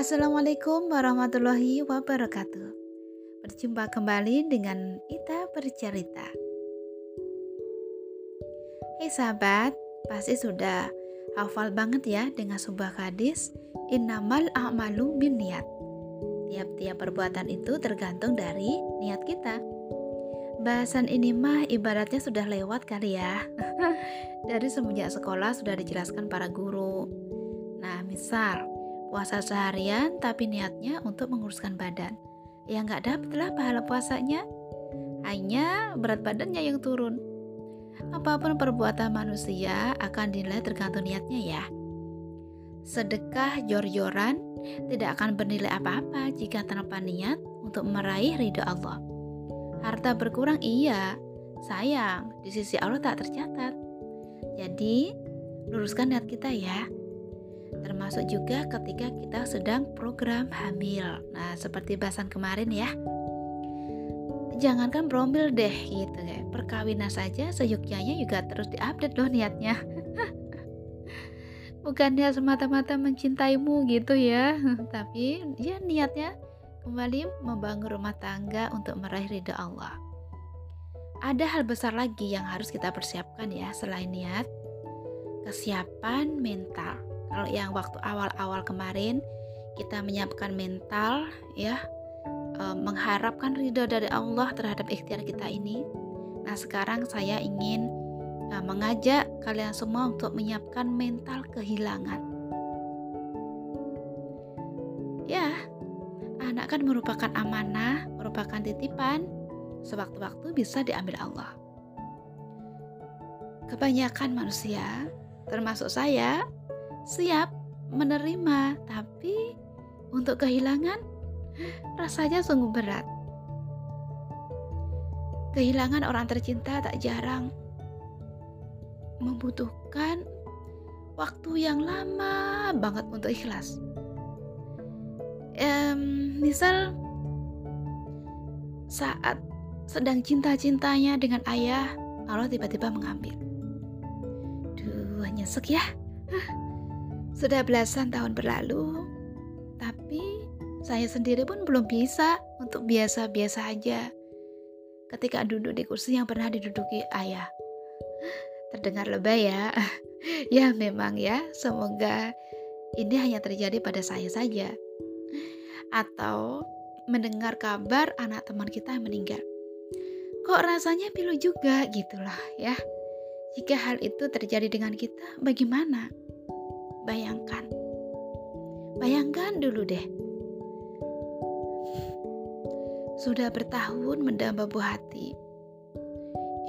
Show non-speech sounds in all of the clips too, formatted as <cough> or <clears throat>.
Assalamualaikum warahmatullahi wabarakatuh. Berjumpa kembali dengan Ita bercerita. Hei sahabat, pasti sudah hafal banget ya dengan sebuah hadis Innamal a'malu bin niat. Tiap-tiap perbuatan itu tergantung dari niat kita. Bahasan ini mah ibaratnya sudah lewat kali ya. <laughs> Dari semenjak sekolah sudah dijelaskan para guru. Nah, misal puasa seharian tapi niatnya untuk menguruskan badan. Ya nggak dapatlah pahala puasanya. Hanya berat badannya yang turun. Apa pun perbuatan manusia akan dinilai tergantung niatnya ya. Sedekah jor-joran tidak akan bernilai apa-apa jika tanpa niat untuk meraih ridho Allah. Harta berkurang iya, sayang, di sisi Allah tak tercatat. Jadi, luruskan niat kita ya. Termasuk juga ketika kita sedang program hamil. Nah, seperti bahasan kemarin ya. Jangankan promil deh gitu ya. Perkawinan saja seyukyanya juga terus diupdate loh niatnya. <laughs> Bukannya semata-mata mencintaimu gitu ya, <laughs> tapi ya niatnya kembali membangun rumah tangga untuk meraih ridha Allah. Ada hal besar lagi yang harus kita persiapkan ya selain niat, kesiapan mental. Kalau yang waktu awal-awal kemarin kita menyiapkan mental ya, e, mengharapkan ridho dari Allah terhadap ikhtiar kita ini. Nah sekarang saya ingin e, mengajak kalian semua untuk menyiapkan mental kehilangan. Ya, anak kan merupakan amanah, merupakan titipan, sewaktu-waktu bisa diambil Allah. Kebanyakan manusia, termasuk saya, siap menerima, tapi untuk kehilangan rasanya sungguh berat. Kehilangan orang tercinta tak jarang membutuhkan waktu yang lama banget untuk ikhlas um, misal saat sedang cinta-cintanya dengan ayah, Allah tiba-tiba mengambil. Duh, nyesek ya. Sudah belasan tahun berlalu, tapi saya sendiri pun belum bisa untuk biasa-biasa aja ketika duduk di kursi yang pernah diduduki ayah. Terdengar lebay ya. <laughs> ya memang ya, semoga ini hanya terjadi pada saya saja atau mendengar kabar anak teman kita yang meninggal. Kok rasanya pilu juga gitulah ya. Jika hal itu terjadi dengan kita, bagaimana? Bayangkan. Bayangkan dulu deh. Sudah bertahun mendamba buah hati.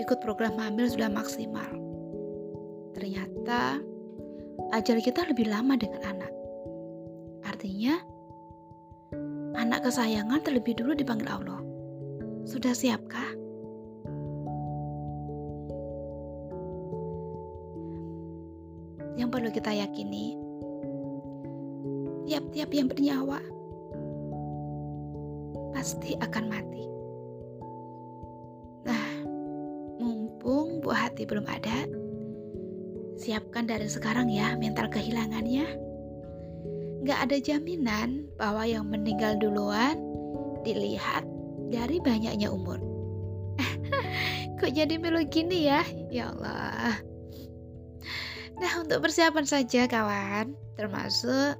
Ikut program hamil sudah maksimal. Ternyata ajal kita lebih lama dengan anak. Artinya, anak kesayangan terlebih dulu dipanggil Allah. Sudah siapkah? Perlu kita yakini, tiap-tiap yang bernyawa pasti akan mati. Nah, mumpung buah hati belum ada, siapkan dari sekarang ya mental kehilangannya nggak ada jaminan bahwa yang meninggal duluan dilihat dari banyaknya umur. <laughs> Kok jadi melo gini ya? Ya Allah. Nah, untuk persiapan saja kawan, termasuk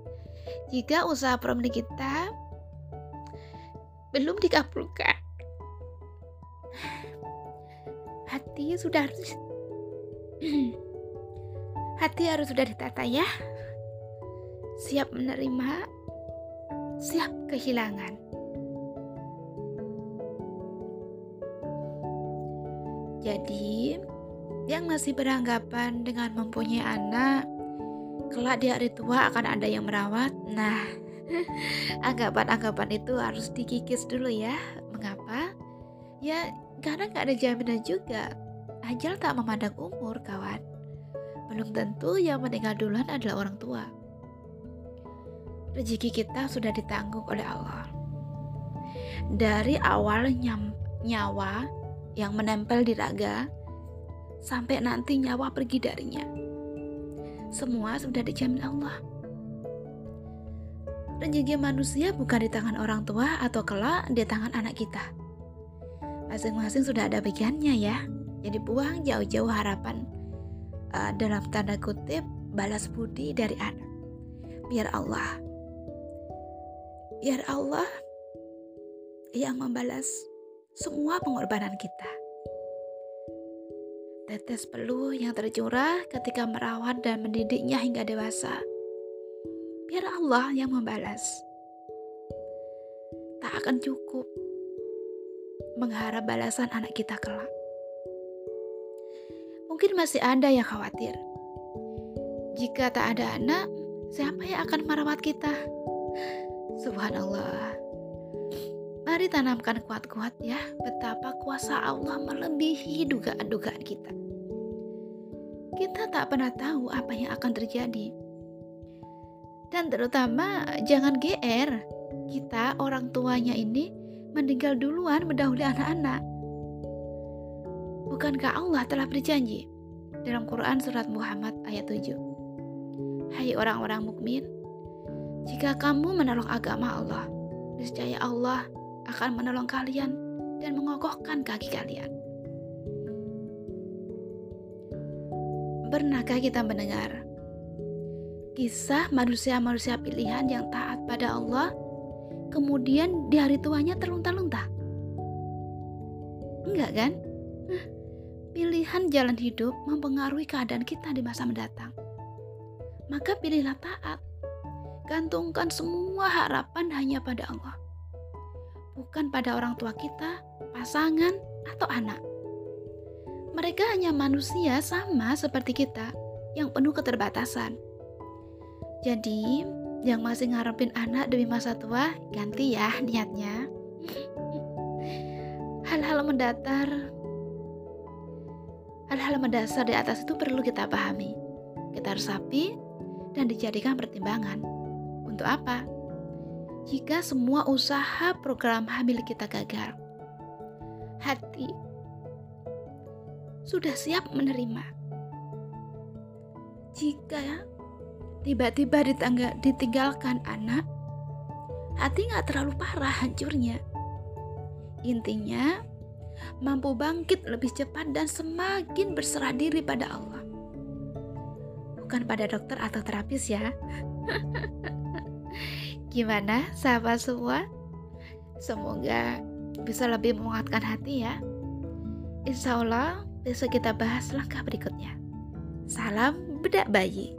jika usaha promni kita belum dikabulkan. Hati sudah harus <clears throat> hati harus sudah ditata ya siap menerima, siap kehilangan. Jadi, yang masih beranggapan dengan mempunyai anak, kelak di hari tua akan ada yang merawat. Nah, <laughs> anggapan-anggapan itu harus dikikis dulu ya. Mengapa? Ya, karena nggak ada jaminan juga. Ajal tak memandang umur, kawan. Belum tentu yang meninggal duluan adalah orang tua rezeki kita sudah ditanggung oleh Allah. Dari awal nyawa yang menempel di raga sampai nanti nyawa pergi darinya. Semua sudah dijamin Allah. rezeki manusia bukan di tangan orang tua atau kelak di tangan anak kita. Masing-masing sudah ada bagiannya ya. Jadi buang jauh-jauh harapan uh, dalam tanda kutip balas budi dari anak. Biar Allah, biar Allah yang membalas semua pengorbanan kita. Tetes peluh yang tercurah ketika merawat dan mendidiknya hingga dewasa. Biar Allah yang membalas. Tak akan cukup mengharap balasan anak kita kelak. Mungkin masih ada yang khawatir. Jika tak ada anak, siapa yang akan merawat kita? Subhanallah. Mari tanamkan kuat-kuat ya betapa kuasa Allah melebihi dugaan-dugaan kita. Kita tak pernah tahu apa yang akan terjadi. Dan terutama jangan GR. Kita orang tuanya ini meninggal duluan mendahului anak-anak. Bukankah Allah telah berjanji dalam Quran surat Muhammad ayat 7? Hai orang-orang mukmin, jika kamu menolong agama Allah, niscaya Allah akan menolong kalian dan mengokohkan kaki kalian. Pernahkah kita mendengar kisah manusia-manusia pilihan yang taat pada Allah, kemudian di hari tuanya terlunta-lunta? Enggak kan? Pilihan jalan hidup mempengaruhi keadaan kita di masa mendatang. Maka pilihlah taat. Gantungkan semua harapan hanya pada Allah bukan pada orang tua kita, pasangan, atau anak. Mereka hanya manusia sama seperti kita yang penuh keterbatasan. Jadi, yang masih ngarepin anak demi masa tua, ganti ya niatnya. Hal-hal mendatar, hal-hal mendasar di atas itu perlu kita pahami. Kita harus sapi dan dijadikan pertimbangan. Untuk apa? jika semua usaha program hamil kita gagal. Hati sudah siap menerima. Jika tiba-tiba ditinggalkan anak, hati nggak terlalu parah hancurnya. Intinya, mampu bangkit lebih cepat dan semakin berserah diri pada Allah. Bukan pada dokter atau terapis ya. <laughs> Gimana sahabat semua? Semoga bisa lebih menguatkan hati ya. Insya Allah besok kita bahas langkah berikutnya. Salam bedak bayi.